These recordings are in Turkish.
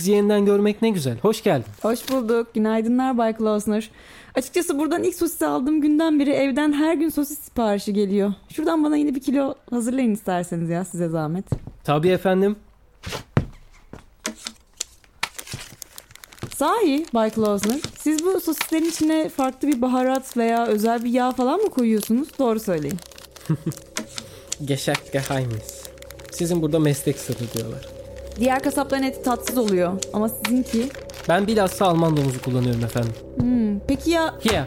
Sizi yeniden görmek ne güzel. Hoş geldin. Hoş bulduk. Günaydınlar Bay Klausner. Açıkçası buradan ilk sosis aldığım günden beri evden her gün sosis siparişi geliyor. Şuradan bana yine bir kilo hazırlayın isterseniz ya size zahmet. Tabii efendim. Sahi Bay Klausner, siz bu sosislerin içine farklı bir baharat veya özel bir yağ falan mı koyuyorsunuz? Doğru söyleyin. Geschäft Geheimnis. Sizin burada meslek sırrı diyorlar. Diğer kasapların eti tatsız oluyor ama sizinki... Ben bilhassa Alman domuzu kullanıyorum efendim. Hmm, peki ya Here.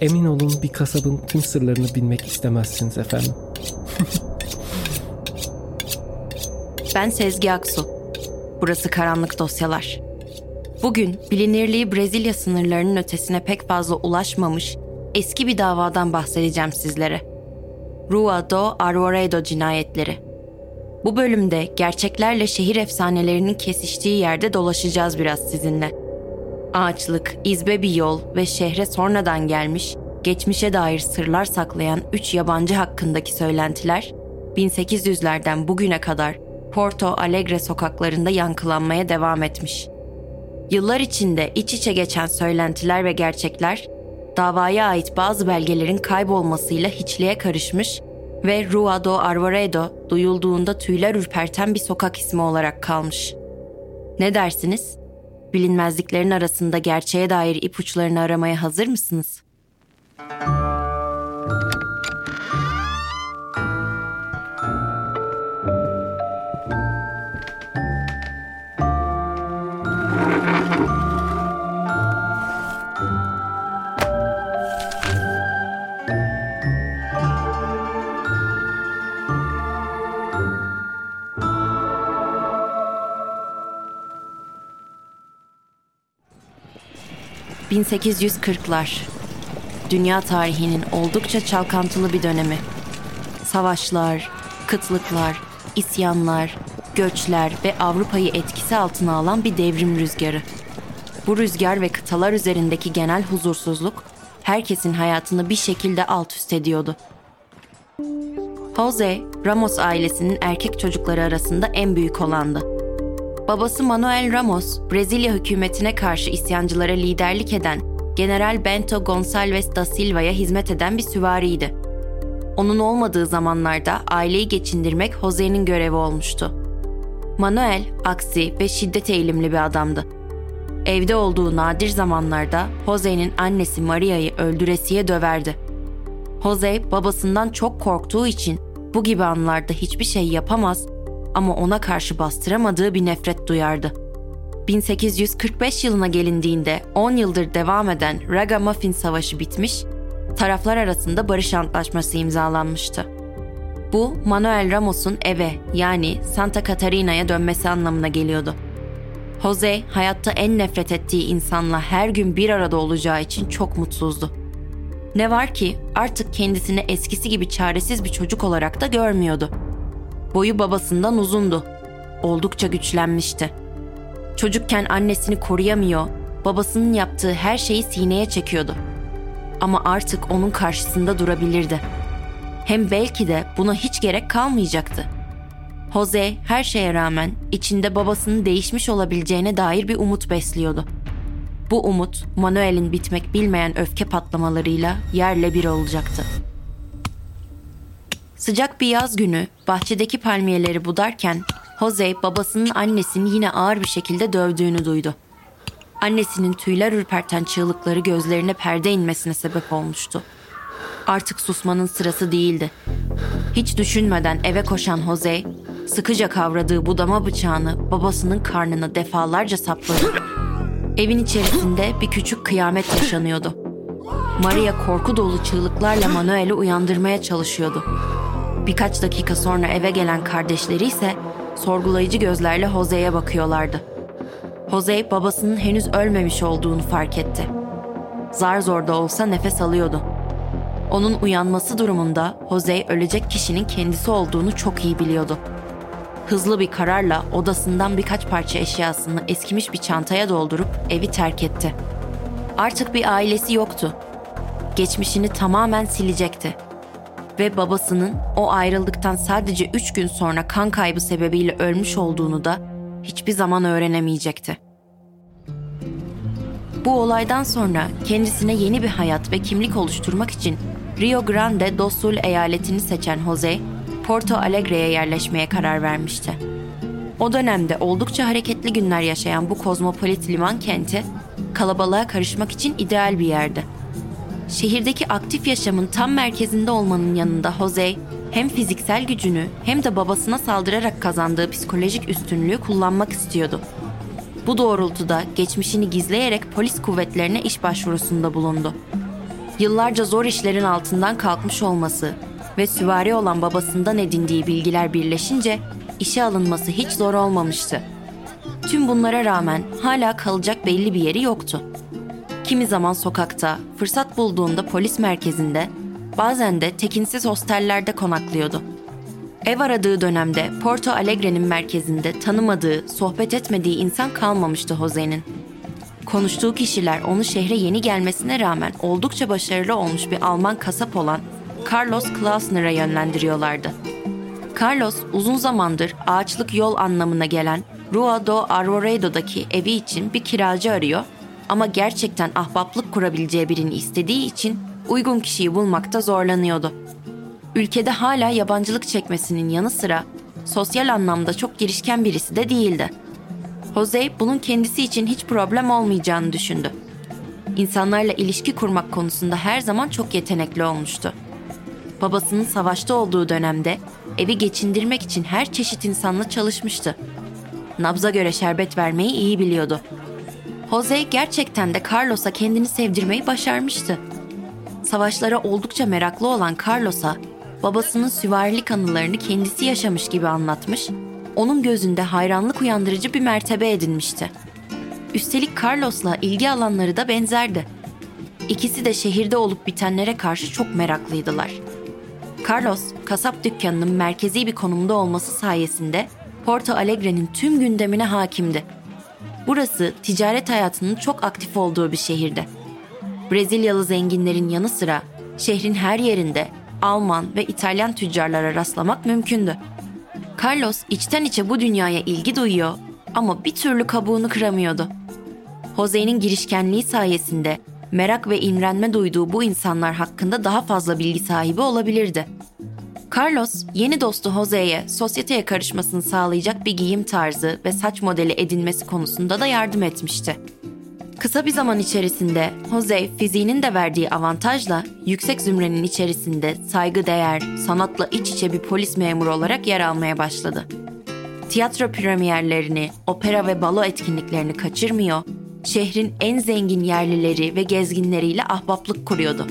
Emin olun bir kasabın tüm sırlarını bilmek istemezsiniz efendim. Ben Sezgi Aksu. Burası Karanlık Dosyalar. Bugün bilinirliği Brezilya sınırlarının ötesine pek fazla ulaşmamış eski bir davadan bahsedeceğim sizlere. Rua do Arvoredo cinayetleri. Bu bölümde gerçeklerle şehir efsanelerinin kesiştiği yerde dolaşacağız biraz sizinle. Ağaçlık, izbe bir yol ve şehre sonradan gelmiş, geçmişe dair sırlar saklayan üç yabancı hakkındaki söylentiler 1800'lerden bugüne kadar Porto Alegre sokaklarında yankılanmaya devam etmiş. Yıllar içinde iç içe geçen söylentiler ve gerçekler davaya ait bazı belgelerin kaybolmasıyla hiçliğe karışmış ve Rua do Arvoredo duyulduğunda tüyler ürperten bir sokak ismi olarak kalmış. Ne dersiniz? Bilinmezliklerin arasında gerçeğe dair ipuçlarını aramaya hazır mısınız? 1840'lar. Dünya tarihinin oldukça çalkantılı bir dönemi. Savaşlar, kıtlıklar, isyanlar, göçler ve Avrupa'yı etkisi altına alan bir devrim rüzgarı. Bu rüzgar ve kıtalar üzerindeki genel huzursuzluk herkesin hayatını bir şekilde alt üst ediyordu. Jose, Ramos ailesinin erkek çocukları arasında en büyük olandı. Babası Manuel Ramos, Brezilya hükümetine karşı isyancılara liderlik eden General Bento Gonçalves da Silva'ya hizmet eden bir süvariydi. Onun olmadığı zamanlarda aileyi geçindirmek Jose'nin görevi olmuştu. Manuel, aksi ve şiddet eğilimli bir adamdı. Evde olduğu nadir zamanlarda Jose'nin annesi Maria'yı öldüresiye döverdi. Jose babasından çok korktuğu için bu gibi anlarda hiçbir şey yapamaz ama ona karşı bastıramadığı bir nefret duyardı. 1845 yılına gelindiğinde 10 yıldır devam eden Ragamuffin Savaşı bitmiş, taraflar arasında barış antlaşması imzalanmıştı. Bu Manuel Ramos'un eve yani Santa Catarina'ya dönmesi anlamına geliyordu. Jose hayatta en nefret ettiği insanla her gün bir arada olacağı için çok mutsuzdu. Ne var ki artık kendisini eskisi gibi çaresiz bir çocuk olarak da görmüyordu. Boyu babasından uzundu. Oldukça güçlenmişti. Çocukken annesini koruyamıyor, babasının yaptığı her şeyi sineye çekiyordu. Ama artık onun karşısında durabilirdi. Hem belki de buna hiç gerek kalmayacaktı. Jose her şeye rağmen içinde babasının değişmiş olabileceğine dair bir umut besliyordu. Bu umut Manuel'in bitmek bilmeyen öfke patlamalarıyla yerle bir olacaktı. Sıcak bir yaz günü bahçedeki palmiyeleri budarken Jose babasının annesini yine ağır bir şekilde dövdüğünü duydu. annesinin tüyler ürperten çığlıkları gözlerine perde inmesine sebep olmuştu. Artık susmanın sırası değildi. Hiç düşünmeden eve koşan Jose, sıkıca kavradığı budama bıçağını babasının karnına defalarca sapladı. Evin içerisinde bir küçük kıyamet yaşanıyordu. Maria korku dolu çığlıklarla Manuel'i uyandırmaya çalışıyordu. Birkaç dakika sonra eve gelen kardeşleri ise sorgulayıcı gözlerle Jose'ye bakıyorlardı. Jose babasının henüz ölmemiş olduğunu fark etti. Zar zor da olsa nefes alıyordu. Onun uyanması durumunda Jose ölecek kişinin kendisi olduğunu çok iyi biliyordu. Hızlı bir kararla odasından birkaç parça eşyasını eskimiş bir çantaya doldurup evi terk etti. Artık bir ailesi yoktu. Geçmişini tamamen silecekti. Ve babasının o ayrıldıktan sadece üç gün sonra kan kaybı sebebiyle ölmüş olduğunu da hiçbir zaman öğrenemeyecekti. Bu olaydan sonra kendisine yeni bir hayat ve kimlik oluşturmak için Rio Grande do Sul eyaletini seçen Jose, Porto Alegre'ye yerleşmeye karar vermişti. O dönemde oldukça hareketli günler yaşayan bu kozmopolit liman kenti, kalabalığa karışmak için ideal bir yerdi. Şehirdeki aktif yaşamın tam merkezinde olmanın yanında Jose, hem fiziksel gücünü hem de babasına saldırarak kazandığı psikolojik üstünlüğü kullanmak istiyordu. Bu doğrultuda geçmişini gizleyerek polis kuvvetlerine iş başvurusunda bulundu. Yıllarca zor işlerin altından kalkmış olması ve süvari olan babasından edindiği bilgiler birleşince işe alınması hiç zor olmamıştı. Tüm bunlara rağmen hala kalacak belli bir yeri yoktu. Kimi zaman sokakta, fırsat bulduğunda polis merkezinde, bazen de tekinsiz hostellerde konaklıyordu. Ev aradığı dönemde Porto Alegre'nin merkezinde tanımadığı, sohbet etmediği insan kalmamıştı Jose'nin. Konuştuğu kişiler onu şehre yeni gelmesine rağmen oldukça başarılı olmuş bir Alman kasap olan Carlos Klausner'a yönlendiriyorlardı. Carlos uzun zamandır ağaçlık yol anlamına gelen Rua do Arvoredo'daki evi için bir kiracı arıyor ama gerçekten ahbaplık kurabileceği birini istediği için uygun kişiyi bulmakta zorlanıyordu. Ülkede hala yabancılık çekmesinin yanı sıra sosyal anlamda çok girişken birisi de değildi. Jose bunun kendisi için hiç problem olmayacağını düşündü. İnsanlarla ilişki kurmak konusunda her zaman çok yetenekli olmuştu. Babasının savaşta olduğu dönemde evi geçindirmek için her çeşit insanla çalışmıştı. Nabza göre şerbet vermeyi iyi biliyordu. Jose gerçekten de Carlos'a kendini sevdirmeyi başarmıştı. Savaşlara oldukça meraklı olan Carlos'a babasının süvarilik anılarını kendisi yaşamış gibi anlatmış, onun gözünde hayranlık uyandırıcı bir mertebe edinmişti. Üstelik Carlos'la ilgi alanları da benzerdi. İkisi de şehirde olup bitenlere karşı çok meraklıydılar. Carlos, kasap dükkanının merkezi bir konumda olması sayesinde Porto Alegre'nin tüm gündemine hakimdi. Burası ticaret hayatının çok aktif olduğu bir şehirdi. Brezilyalı zenginlerin yanı sıra şehrin her yerinde Alman ve İtalyan tüccarlara rastlamak mümkündü. Carlos içten içe bu dünyaya ilgi duyuyor ama bir türlü kabuğunu kıramıyordu. Jose'nin girişkenliği sayesinde merak ve imrenme duyduğu bu insanlar hakkında daha fazla bilgi sahibi olabilirdi. Carlos, yeni dostu Jose'ye sosyeteye karışmasını sağlayacak bir giyim tarzı ve saç modeli edinmesi konusunda da yardım etmişti. Kısa bir zaman içerisinde Jose fiziğinin de verdiği avantajla yüksek zümrenin içerisinde saygı değer, sanatla iç içe bir polis memuru olarak yer almaya başladı. Tiyatro premierlerini, opera ve balo etkinliklerini kaçırmıyor, şehrin en zengin yerlileri ve gezginleriyle ahbaplık kuruyordu.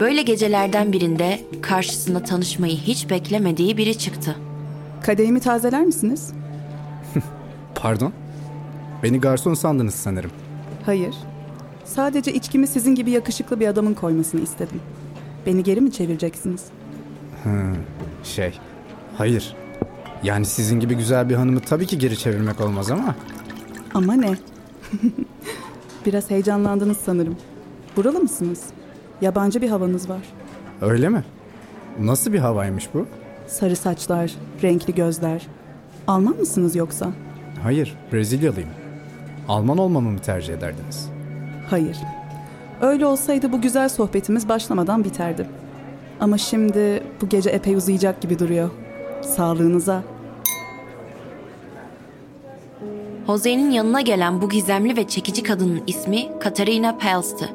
Böyle gecelerden birinde karşısına tanışmayı hiç beklemediği biri çıktı. Kadehimi tazeler misiniz? Pardon? Beni garson sandınız sanırım. Hayır. Sadece içkimi sizin gibi yakışıklı bir adamın koymasını istedim. Beni geri mi çevireceksiniz? Şey, hayır. Yani sizin gibi güzel bir hanımı tabii ki geri çevirmek olmaz ama... Ama ne? Biraz heyecanlandınız sanırım. Buralı mısınız? Yabancı bir havanız var. Öyle mi? Nasıl bir havaymış bu? Sarı saçlar, renkli gözler. Alman mısınız yoksa? Hayır, Brezilyalıyım. Alman olmamı mı tercih ederdiniz? Hayır. Öyle olsaydı bu güzel sohbetimiz başlamadan biterdi. Ama şimdi bu gece epey uzayacak gibi duruyor. Sağlığınıza. Jose'nin yanına gelen bu gizemli ve çekici kadının ismi Katarina Pels'tı.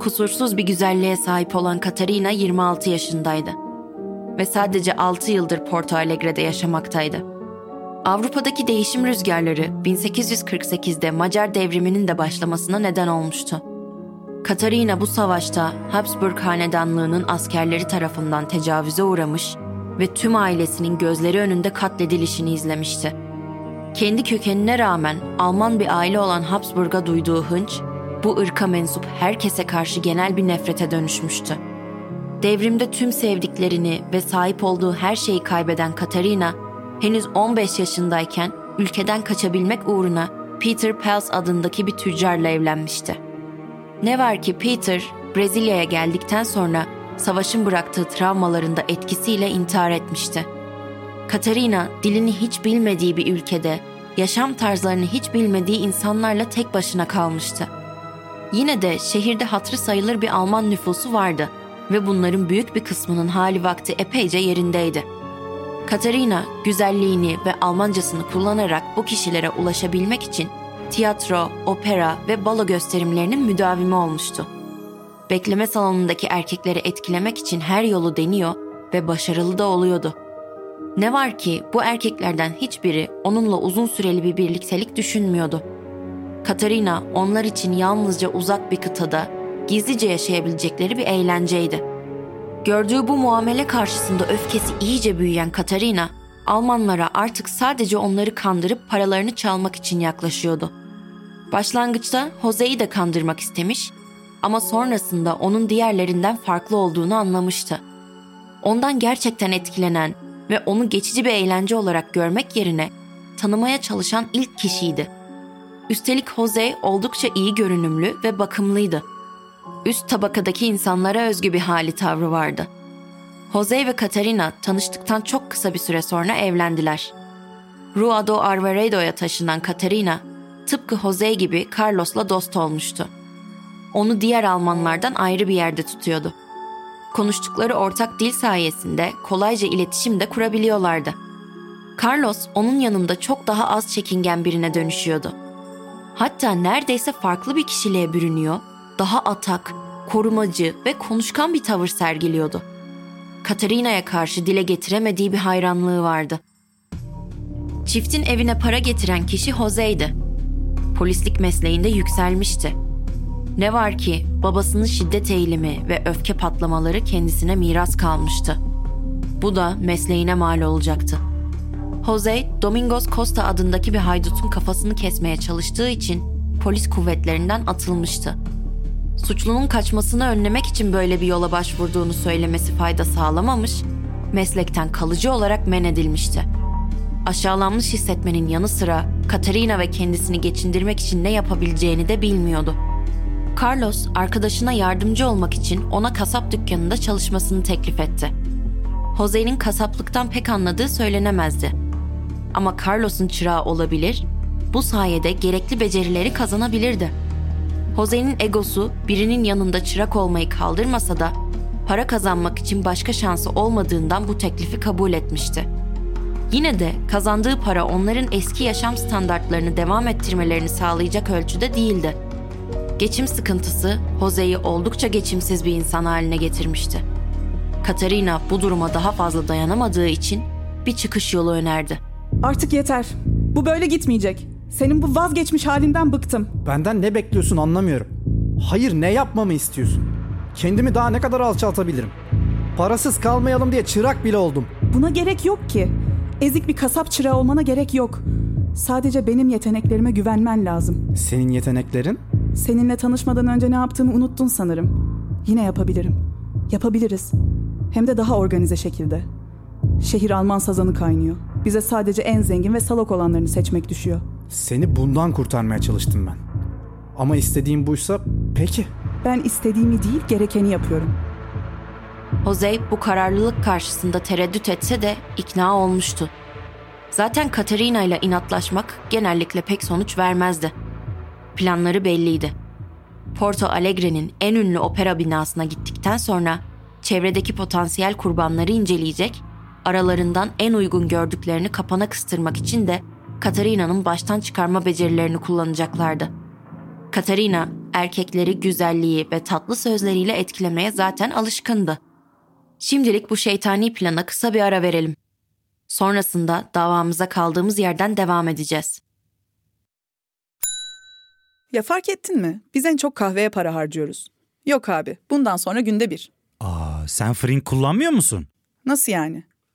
Kusursuz bir güzelliğe sahip olan Katarina 26 yaşındaydı ve sadece 6 yıldır Porto Alegre'de yaşamaktaydı. Avrupa'daki değişim rüzgarları 1848'de Macar devriminin de başlamasına neden olmuştu. Katarina bu savaşta Habsburg hanedanlığının askerleri tarafından tecavüze uğramış ve tüm ailesinin gözleri önünde katledilişini izlemişti. Kendi kökenine rağmen Alman bir aile olan Habsburg'a duyduğu hınç, bu ırka mensup herkese karşı genel bir nefrete dönüşmüştü. Devrimde tüm sevdiklerini ve sahip olduğu her şeyi kaybeden Katarina, henüz 15 yaşındayken ülkeden kaçabilmek uğruna Peter Pels adındaki bir tüccarla evlenmişti. Ne var ki Peter, Brezilya'ya geldikten sonra savaşın bıraktığı travmalarında etkisiyle intihar etmişti. Katarina dilini hiç bilmediği bir ülkede, yaşam tarzlarını hiç bilmediği insanlarla tek başına kalmıştı. Yine de şehirde hatırı sayılır bir Alman nüfusu vardı ve bunların büyük bir kısmının hali vakti epeyce yerindeydi. Katarina güzelliğini ve Almancasını kullanarak bu kişilere ulaşabilmek için tiyatro, opera ve balo gösterimlerinin müdavimi olmuştu. Bekleme salonundaki erkekleri etkilemek için her yolu deniyor ve başarılı da oluyordu. Ne var ki bu erkeklerden hiçbiri onunla uzun süreli bir birliktelik düşünmüyordu. Katarina onlar için yalnızca uzak bir kıtada gizlice yaşayabilecekleri bir eğlenceydi. Gördüğü bu muamele karşısında öfkesi iyice büyüyen Katarina, Almanlara artık sadece onları kandırıp paralarını çalmak için yaklaşıyordu. Başlangıçta Jose'yi de kandırmak istemiş ama sonrasında onun diğerlerinden farklı olduğunu anlamıştı. Ondan gerçekten etkilenen ve onu geçici bir eğlence olarak görmek yerine tanımaya çalışan ilk kişiydi. Üstelik Jose oldukça iyi görünümlü ve bakımlıydı. Üst tabakadaki insanlara özgü bir hali tavrı vardı. Jose ve Katarina tanıştıktan çok kısa bir süre sonra evlendiler. Rua do Arvaredo'ya taşınan Katarina, tıpkı Jose gibi Carlos'la dost olmuştu. Onu diğer Almanlardan ayrı bir yerde tutuyordu. Konuştukları ortak dil sayesinde kolayca iletişim de kurabiliyorlardı. Carlos onun yanında çok daha az çekingen birine dönüşüyordu. Hatta neredeyse farklı bir kişiliğe bürünüyor, daha atak, korumacı ve konuşkan bir tavır sergiliyordu. Katarina'ya karşı dile getiremediği bir hayranlığı vardı. Çiftin evine para getiren kişi Jose'ydi. Polislik mesleğinde yükselmişti. Ne var ki babasının şiddet eğilimi ve öfke patlamaları kendisine miras kalmıştı. Bu da mesleğine mal olacaktı. Jose, Domingos Costa adındaki bir haydutun kafasını kesmeye çalıştığı için polis kuvvetlerinden atılmıştı. Suçlunun kaçmasını önlemek için böyle bir yola başvurduğunu söylemesi fayda sağlamamış, meslekten kalıcı olarak men edilmişti. Aşağılanmış hissetmenin yanı sıra Katarina ve kendisini geçindirmek için ne yapabileceğini de bilmiyordu. Carlos arkadaşına yardımcı olmak için ona kasap dükkanında çalışmasını teklif etti. Jose'nin kasaplıktan pek anladığı söylenemezdi. Ama Carlos'un çırağı olabilir, bu sayede gerekli becerileri kazanabilirdi. Jose'nin egosu birinin yanında çırak olmayı kaldırmasa da para kazanmak için başka şansı olmadığından bu teklifi kabul etmişti. Yine de kazandığı para onların eski yaşam standartlarını devam ettirmelerini sağlayacak ölçüde değildi. Geçim sıkıntısı Jose'yi oldukça geçimsiz bir insan haline getirmişti. Katarina bu duruma daha fazla dayanamadığı için bir çıkış yolu önerdi. Artık yeter. Bu böyle gitmeyecek. Senin bu vazgeçmiş halinden bıktım. Benden ne bekliyorsun anlamıyorum. Hayır ne yapmamı istiyorsun? Kendimi daha ne kadar alçaltabilirim? Parasız kalmayalım diye çırak bile oldum. Buna gerek yok ki. Ezik bir kasap çırağı olmana gerek yok. Sadece benim yeteneklerime güvenmen lazım. Senin yeteneklerin? Seninle tanışmadan önce ne yaptığımı unuttun sanırım. Yine yapabilirim. Yapabiliriz. Hem de daha organize şekilde. Şehir Alman sazanı kaynıyor. Bize sadece en zengin ve salak olanlarını seçmek düşüyor. Seni bundan kurtarmaya çalıştım ben. Ama istediğim buysa peki. Ben istediğimi değil gerekeni yapıyorum. Jose bu kararlılık karşısında tereddüt etse de ikna olmuştu. Zaten Katerina ile inatlaşmak genellikle pek sonuç vermezdi. Planları belliydi. Porto Alegre'nin en ünlü opera binasına gittikten sonra çevredeki potansiyel kurbanları inceleyecek, aralarından en uygun gördüklerini kapana kıstırmak için de Katarina'nın baştan çıkarma becerilerini kullanacaklardı. Katarina, erkekleri güzelliği ve tatlı sözleriyle etkilemeye zaten alışkındı. Şimdilik bu şeytani plana kısa bir ara verelim. Sonrasında davamıza kaldığımız yerden devam edeceğiz. Ya fark ettin mi? Biz en çok kahveye para harcıyoruz. Yok abi, bundan sonra günde bir. Aa, sen Frink kullanmıyor musun? Nasıl yani?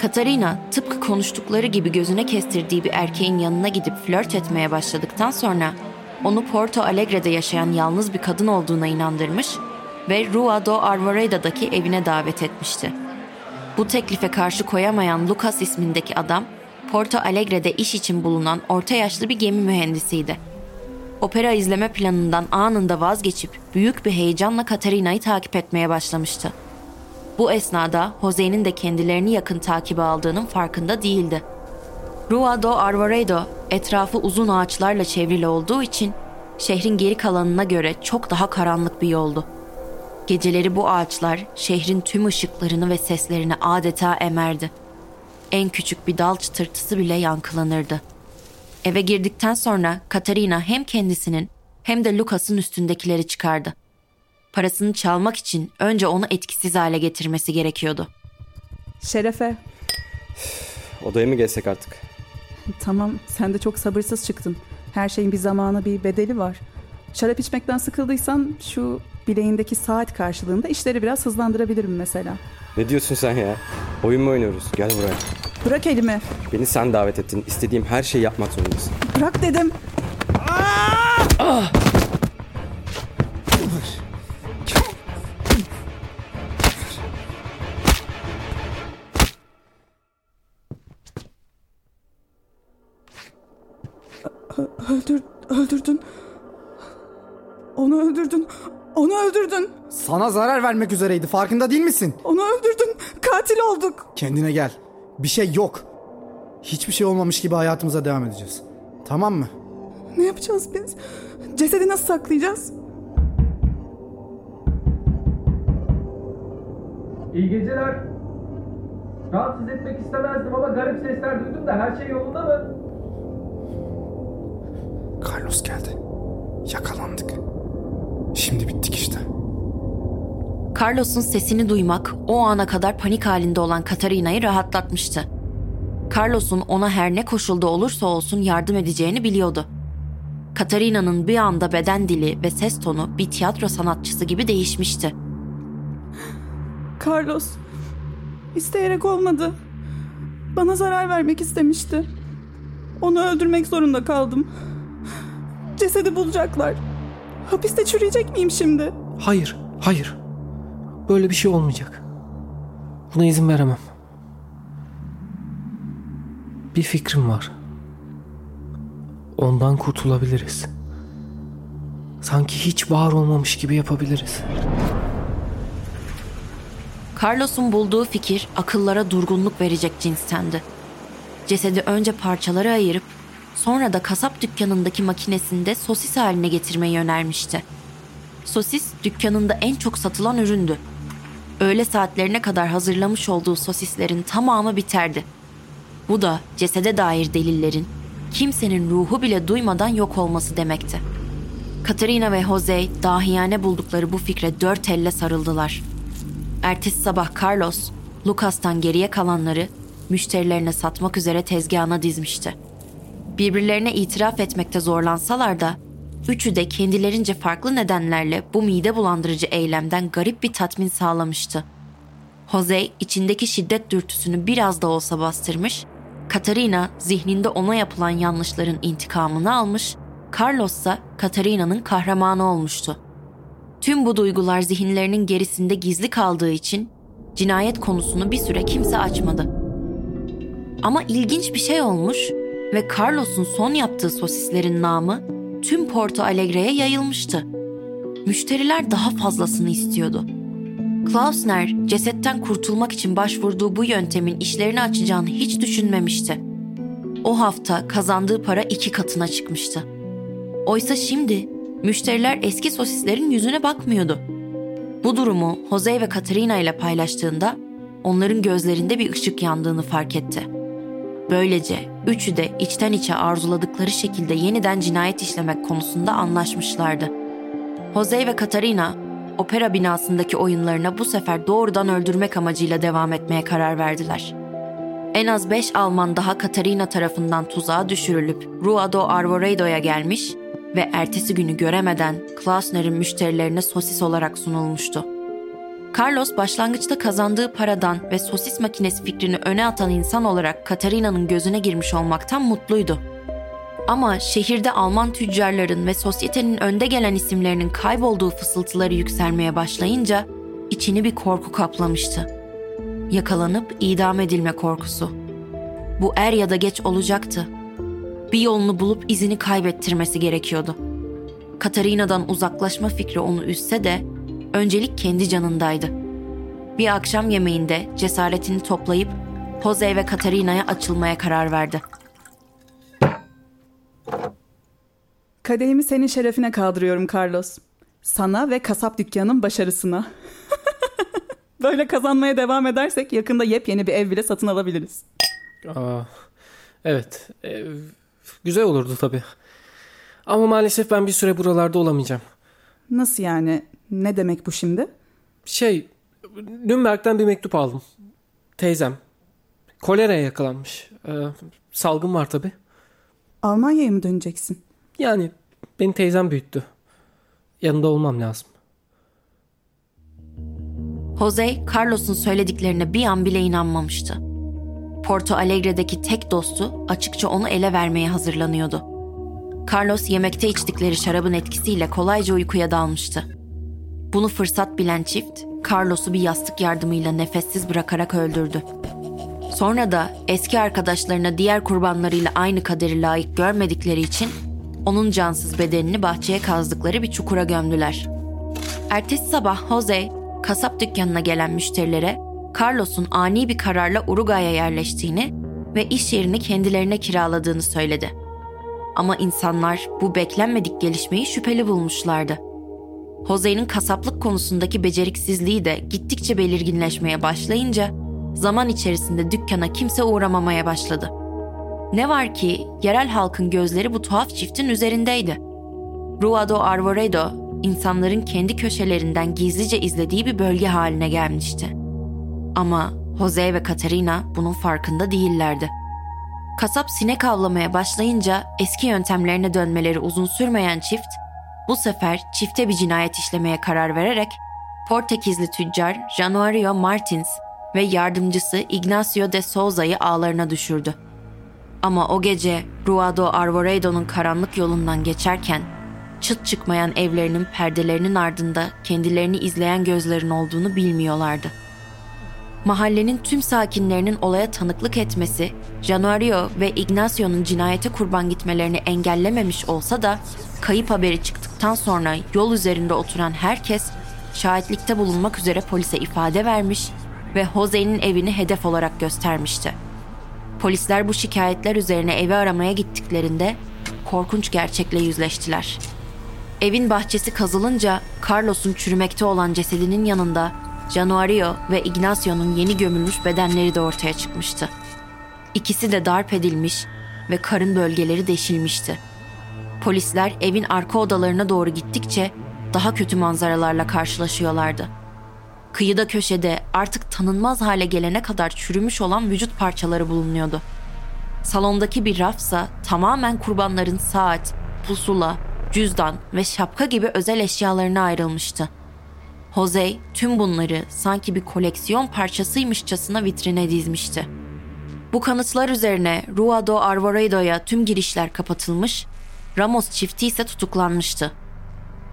Katarina tıpkı konuştukları gibi gözüne kestirdiği bir erkeğin yanına gidip flört etmeye başladıktan sonra onu Porto Alegre'de yaşayan yalnız bir kadın olduğuna inandırmış ve Rua do Arvoreda'daki evine davet etmişti. Bu teklife karşı koyamayan Lucas ismindeki adam, Porto Alegre'de iş için bulunan orta yaşlı bir gemi mühendisiydi. Opera izleme planından anında vazgeçip büyük bir heyecanla Katarina'yı takip etmeye başlamıştı. Bu esnada Jose'nin de kendilerini yakın takibe aldığının farkında değildi. Rua do Arvoredo etrafı uzun ağaçlarla çevrili olduğu için şehrin geri kalanına göre çok daha karanlık bir yoldu. Geceleri bu ağaçlar şehrin tüm ışıklarını ve seslerini adeta emerdi. En küçük bir dal çıtırtısı bile yankılanırdı. Eve girdikten sonra Katarina hem kendisinin hem de Lucas'ın üstündekileri çıkardı. Parasını çalmak için önce onu etkisiz hale getirmesi gerekiyordu. Şerefe. Odaya mı geçsek artık? Tamam, sen de çok sabırsız çıktın. Her şeyin bir zamanı bir bedeli var. Şarap içmekten sıkıldıysan şu bileğindeki saat karşılığında işleri biraz hızlandırabilirim mesela. Ne diyorsun sen ya? Oyun mu oynuyoruz? Gel buraya. Bırak elimi. Beni sen davet ettin. İstediğim her şeyi yapmak zorundasın. Bırak dedim. Ö- öldürdün. Sana zarar vermek üzereydi farkında değil misin? Onu öldürdün. Katil olduk. Kendine gel. Bir şey yok. Hiçbir şey olmamış gibi hayatımıza devam edeceğiz. Tamam mı? Ne yapacağız biz? Cesedi nasıl saklayacağız? İyi geceler. Rahatsız etmek istemezdim ama garip sesler duydum da her şey yolunda mı? Carlos geldi. Yakalandık. Şimdi bittik işte. Carlos'un sesini duymak o ana kadar panik halinde olan Katarina'yı rahatlatmıştı. Carlos'un ona her ne koşulda olursa olsun yardım edeceğini biliyordu. Katarina'nın bir anda beden dili ve ses tonu bir tiyatro sanatçısı gibi değişmişti. Carlos. İsteyerek olmadı. Bana zarar vermek istemişti. Onu öldürmek zorunda kaldım. Cesedi bulacaklar. Hapiste çürüyecek miyim şimdi? Hayır, hayır. Böyle bir şey olmayacak. Buna izin veremem. Bir fikrim var. Ondan kurtulabiliriz. Sanki hiç var olmamış gibi yapabiliriz. Carlos'un bulduğu fikir akıllara durgunluk verecek cinstendi. Cesedi önce parçalara ayırıp sonra da kasap dükkanındaki makinesinde sosis haline getirmeyi önermişti. Sosis dükkanında en çok satılan üründü. Öğle saatlerine kadar hazırlamış olduğu sosislerin tamamı biterdi. Bu da cesede dair delillerin kimsenin ruhu bile duymadan yok olması demekti. Katerina ve Jose dahiyane buldukları bu fikre dört elle sarıldılar. Ertesi sabah Carlos, Lucas'tan geriye kalanları müşterilerine satmak üzere tezgahına dizmişti. Birbirlerine itiraf etmekte zorlansalar da üçü de kendilerince farklı nedenlerle bu mide bulandırıcı eylemden garip bir tatmin sağlamıştı. Jose içindeki şiddet dürtüsünü biraz da olsa bastırmış, Katarina zihninde ona yapılan yanlışların intikamını almış, Carlos ise Katarina'nın kahramanı olmuştu. Tüm bu duygular zihinlerinin gerisinde gizli kaldığı için cinayet konusunu bir süre kimse açmadı. Ama ilginç bir şey olmuş ve Carlos'un son yaptığı sosislerin namı tüm Porto Alegre'ye yayılmıştı. Müşteriler daha fazlasını istiyordu. Klausner cesetten kurtulmak için başvurduğu bu yöntemin işlerini açacağını hiç düşünmemişti. O hafta kazandığı para iki katına çıkmıştı. Oysa şimdi müşteriler eski sosislerin yüzüne bakmıyordu. Bu durumu Jose ve Katerina ile paylaştığında onların gözlerinde bir ışık yandığını fark etti. Böylece üçü de içten içe arzuladıkları şekilde yeniden cinayet işlemek konusunda anlaşmışlardı. Jose ve Katarina opera binasındaki oyunlarına bu sefer doğrudan öldürmek amacıyla devam etmeye karar verdiler. En az beş Alman daha Katarina tarafından tuzağa düşürülüp Rua do Arvoredo'ya gelmiş ve ertesi günü göremeden Klausner'in müşterilerine sosis olarak sunulmuştu. Carlos başlangıçta kazandığı paradan ve sosis makinesi fikrini öne atan insan olarak Katarina'nın gözüne girmiş olmaktan mutluydu. Ama şehirde Alman tüccarların ve sosyetenin önde gelen isimlerinin kaybolduğu fısıltıları yükselmeye başlayınca içini bir korku kaplamıştı. Yakalanıp idam edilme korkusu. Bu er ya da geç olacaktı. Bir yolunu bulup izini kaybettirmesi gerekiyordu. Katarina'dan uzaklaşma fikri onu üzse de öncelik kendi canındaydı. Bir akşam yemeğinde cesaretini toplayıp Jose ve Katarina'ya açılmaya karar verdi. Kadehimi senin şerefine kaldırıyorum Carlos. Sana ve kasap dükkanının başarısına. Böyle kazanmaya devam edersek yakında yepyeni bir ev bile satın alabiliriz. Aa, evet. e, güzel olurdu tabii. Ama maalesef ben bir süre buralarda olamayacağım. Nasıl yani? Ne demek bu şimdi? Şey, Nürnberg'den bir mektup aldım. Teyzem. Koleraya yakalanmış. Ee, salgın var tabii. Almanya'ya mı döneceksin? Yani beni teyzem büyüttü. Yanında olmam lazım. Jose, Carlos'un söylediklerine bir an bile inanmamıştı. Porto Alegre'deki tek dostu açıkça onu ele vermeye hazırlanıyordu. Carlos yemekte içtikleri şarabın etkisiyle kolayca uykuya dalmıştı. Bunu fırsat bilen çift, Carlos'u bir yastık yardımıyla nefessiz bırakarak öldürdü. Sonra da eski arkadaşlarına diğer kurbanlarıyla aynı kaderi layık görmedikleri için onun cansız bedenini bahçeye kazdıkları bir çukura gömdüler. Ertesi sabah Jose, kasap dükkanına gelen müşterilere Carlos'un ani bir kararla Uruguay'a yerleştiğini ve iş yerini kendilerine kiraladığını söyledi. Ama insanlar bu beklenmedik gelişmeyi şüpheli bulmuşlardı. Jose'nin kasaplık konusundaki beceriksizliği de gittikçe belirginleşmeye başlayınca zaman içerisinde dükkana kimse uğramamaya başladı. Ne var ki yerel halkın gözleri bu tuhaf çiftin üzerindeydi. Rua do Arvoredo, insanların kendi köşelerinden gizlice izlediği bir bölge haline gelmişti. Ama Jose ve Katerina bunun farkında değillerdi. Kasap sinek avlamaya başlayınca eski yöntemlerine dönmeleri uzun sürmeyen çift, bu sefer çifte bir cinayet işlemeye karar vererek Portekizli tüccar Januario Martins ve yardımcısı Ignacio de Souza'yı ağlarına düşürdü. Ama o gece Ruado Arvoredo'nun karanlık yolundan geçerken çıt çıkmayan evlerinin perdelerinin ardında kendilerini izleyen gözlerin olduğunu bilmiyorlardı. Mahallenin tüm sakinlerinin olaya tanıklık etmesi, Januario ve Ignacio'nun cinayete kurban gitmelerini engellememiş olsa da kayıp haberi çıktıktan sonra yol üzerinde oturan herkes şahitlikte bulunmak üzere polise ifade vermiş ve Jose'nin evini hedef olarak göstermişti. Polisler bu şikayetler üzerine evi aramaya gittiklerinde korkunç gerçekle yüzleştiler. Evin bahçesi kazılınca Carlos'un çürümekte olan cesedinin yanında Januario ve Ignacio'nun yeni gömülmüş bedenleri de ortaya çıkmıştı. İkisi de darp edilmiş ve karın bölgeleri deşilmişti. Polisler evin arka odalarına doğru gittikçe daha kötü manzaralarla karşılaşıyorlardı. Kıyıda köşede artık tanınmaz hale gelene kadar çürümüş olan vücut parçaları bulunuyordu. Salondaki bir rafsa tamamen kurbanların saat, pusula, cüzdan ve şapka gibi özel eşyalarına ayrılmıştı. Jose tüm bunları sanki bir koleksiyon parçasıymışçasına vitrine dizmişti. Bu kanıtlar üzerine Rua do Arvoredo'ya tüm girişler kapatılmış, Ramos çifti ise tutuklanmıştı.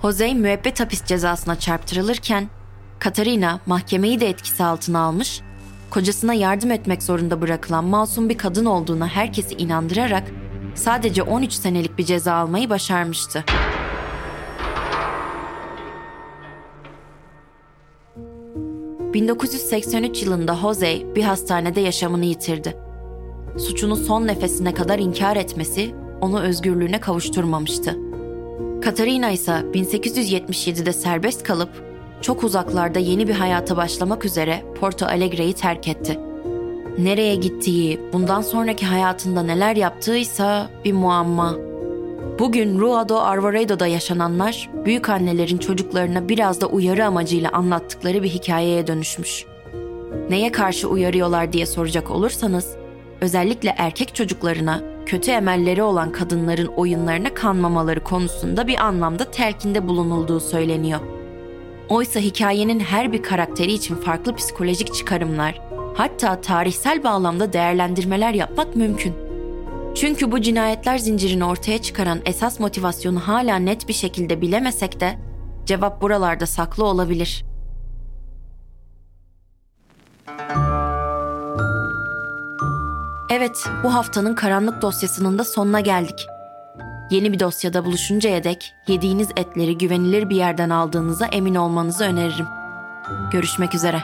Jose müebbet hapis cezasına çarptırılırken, Katarina mahkemeyi de etkisi altına almış, kocasına yardım etmek zorunda bırakılan masum bir kadın olduğuna herkesi inandırarak sadece 13 senelik bir ceza almayı başarmıştı. ...1983 yılında Jose bir hastanede yaşamını yitirdi. Suçunu son nefesine kadar inkar etmesi onu özgürlüğüne kavuşturmamıştı. Katarina ise 1877'de serbest kalıp çok uzaklarda yeni bir hayata başlamak üzere Porto Alegre'yi terk etti. Nereye gittiği, bundan sonraki hayatında neler yaptığıysa bir muamma. Bugün Rua do Arvoredo'da yaşananlar, büyük annelerin çocuklarına biraz da uyarı amacıyla anlattıkları bir hikayeye dönüşmüş. Neye karşı uyarıyorlar diye soracak olursanız, özellikle erkek çocuklarına kötü emelleri olan kadınların oyunlarına kanmamaları konusunda bir anlamda telkinde bulunulduğu söyleniyor. Oysa hikayenin her bir karakteri için farklı psikolojik çıkarımlar, hatta tarihsel bağlamda değerlendirmeler yapmak mümkün. Çünkü bu cinayetler zincirini ortaya çıkaran esas motivasyonu hala net bir şekilde bilemesek de cevap buralarda saklı olabilir. Evet, bu haftanın karanlık dosyasının da sonuna geldik. Yeni bir dosyada buluşuncaya dek yediğiniz etleri güvenilir bir yerden aldığınıza emin olmanızı öneririm. Görüşmek üzere.